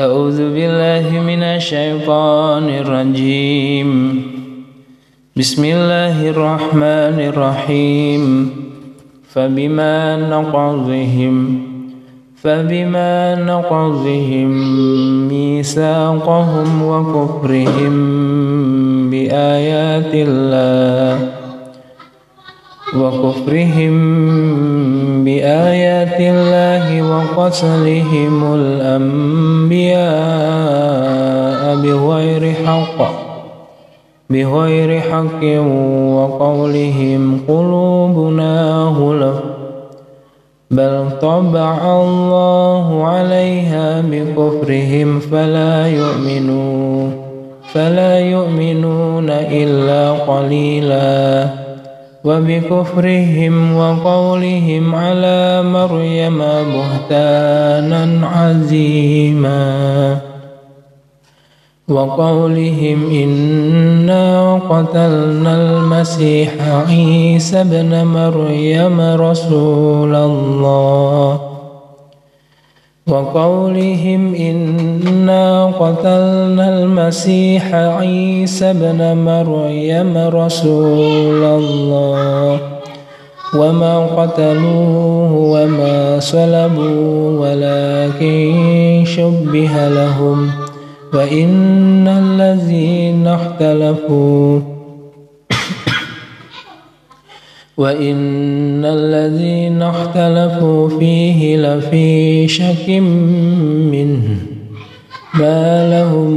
أعوذ بالله من الشيطان الرجيم. بسم الله الرحمن الرحيم. فبما نقضهم فبما نقضهم ميثاقهم وكفرهم بآيات الله وكفرهم بآيات الله وقتلهم الأنبياء بغير حق بغير حق وقولهم قلوبنا غلف. بل طبع الله عليها بكفرهم فلا يؤمنون فلا يؤمنون إلا قليلاً. وبكفرهم وقولهم على مريم بهتانا عزيما. وقولهم إنا قتلنا المسيح عيسى ابن مريم رسول الله. وقولهم إنا قتلنا المسيح عيسى ابن مريم رسول الله. وما قتلوه وما صلبوا ولكن شبه لهم. وإن الذين اختلفوا وإن الذين اختلفوا فيه لفي شك منه ما لهم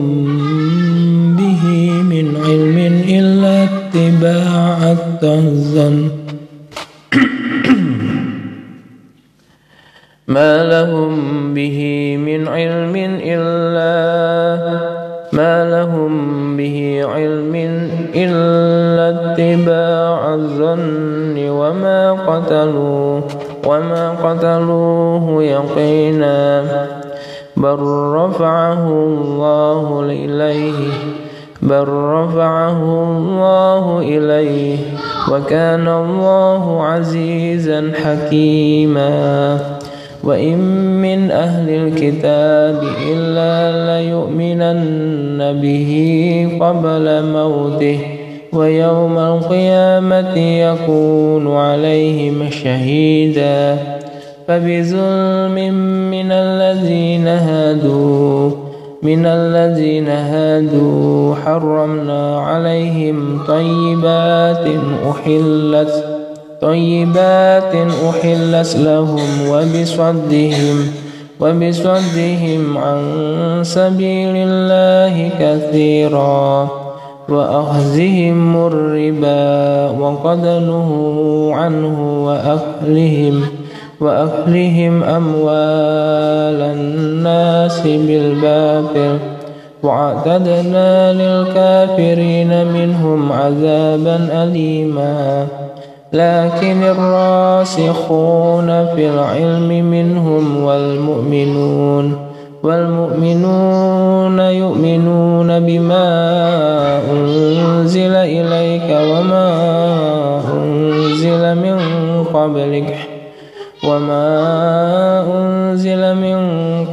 به من علم إلا اتباع الظن ما لهم به من علم إلا ما لهم به علم إلا اتباع الظن وما قتلوه وما قتلوه يقينا بل رفعه الله إليه بل رفعه الله إليه وكان الله عزيزا حكيما وإن من أهل الكتاب إلا ليؤمنن به قبل موته ويوم القيامة يكون عليهم شهيدا فبظلم من الذين هادوا من الذين هادوا حرمنا عليهم طيبات أحلت طيبات أحلت لهم وبصدهم وبصدهم عن سبيل الله كثيرا. وأخذهم الربا وقد نهوا عنه وأكلهم وأكلهم أموال الناس بالباطل. وأعتدنا للكافرين منهم عذابا أليما. لكن الراسخون في العلم منهم والمؤمنون والمؤمنون يؤمنون بما أنزل إليك وما أنزل من قبلك وما أنزل من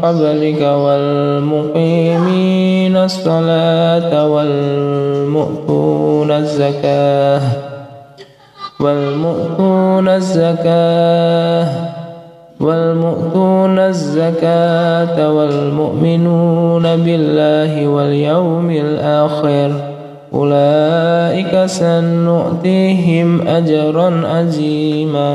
قبلك والمقيمين الصلاة والمؤتون الزكاة والمؤتون الزكاة والمؤتون الزكاة والمؤمنون بالله واليوم الآخر. أولئك سنؤتيهم أجرا عظيما.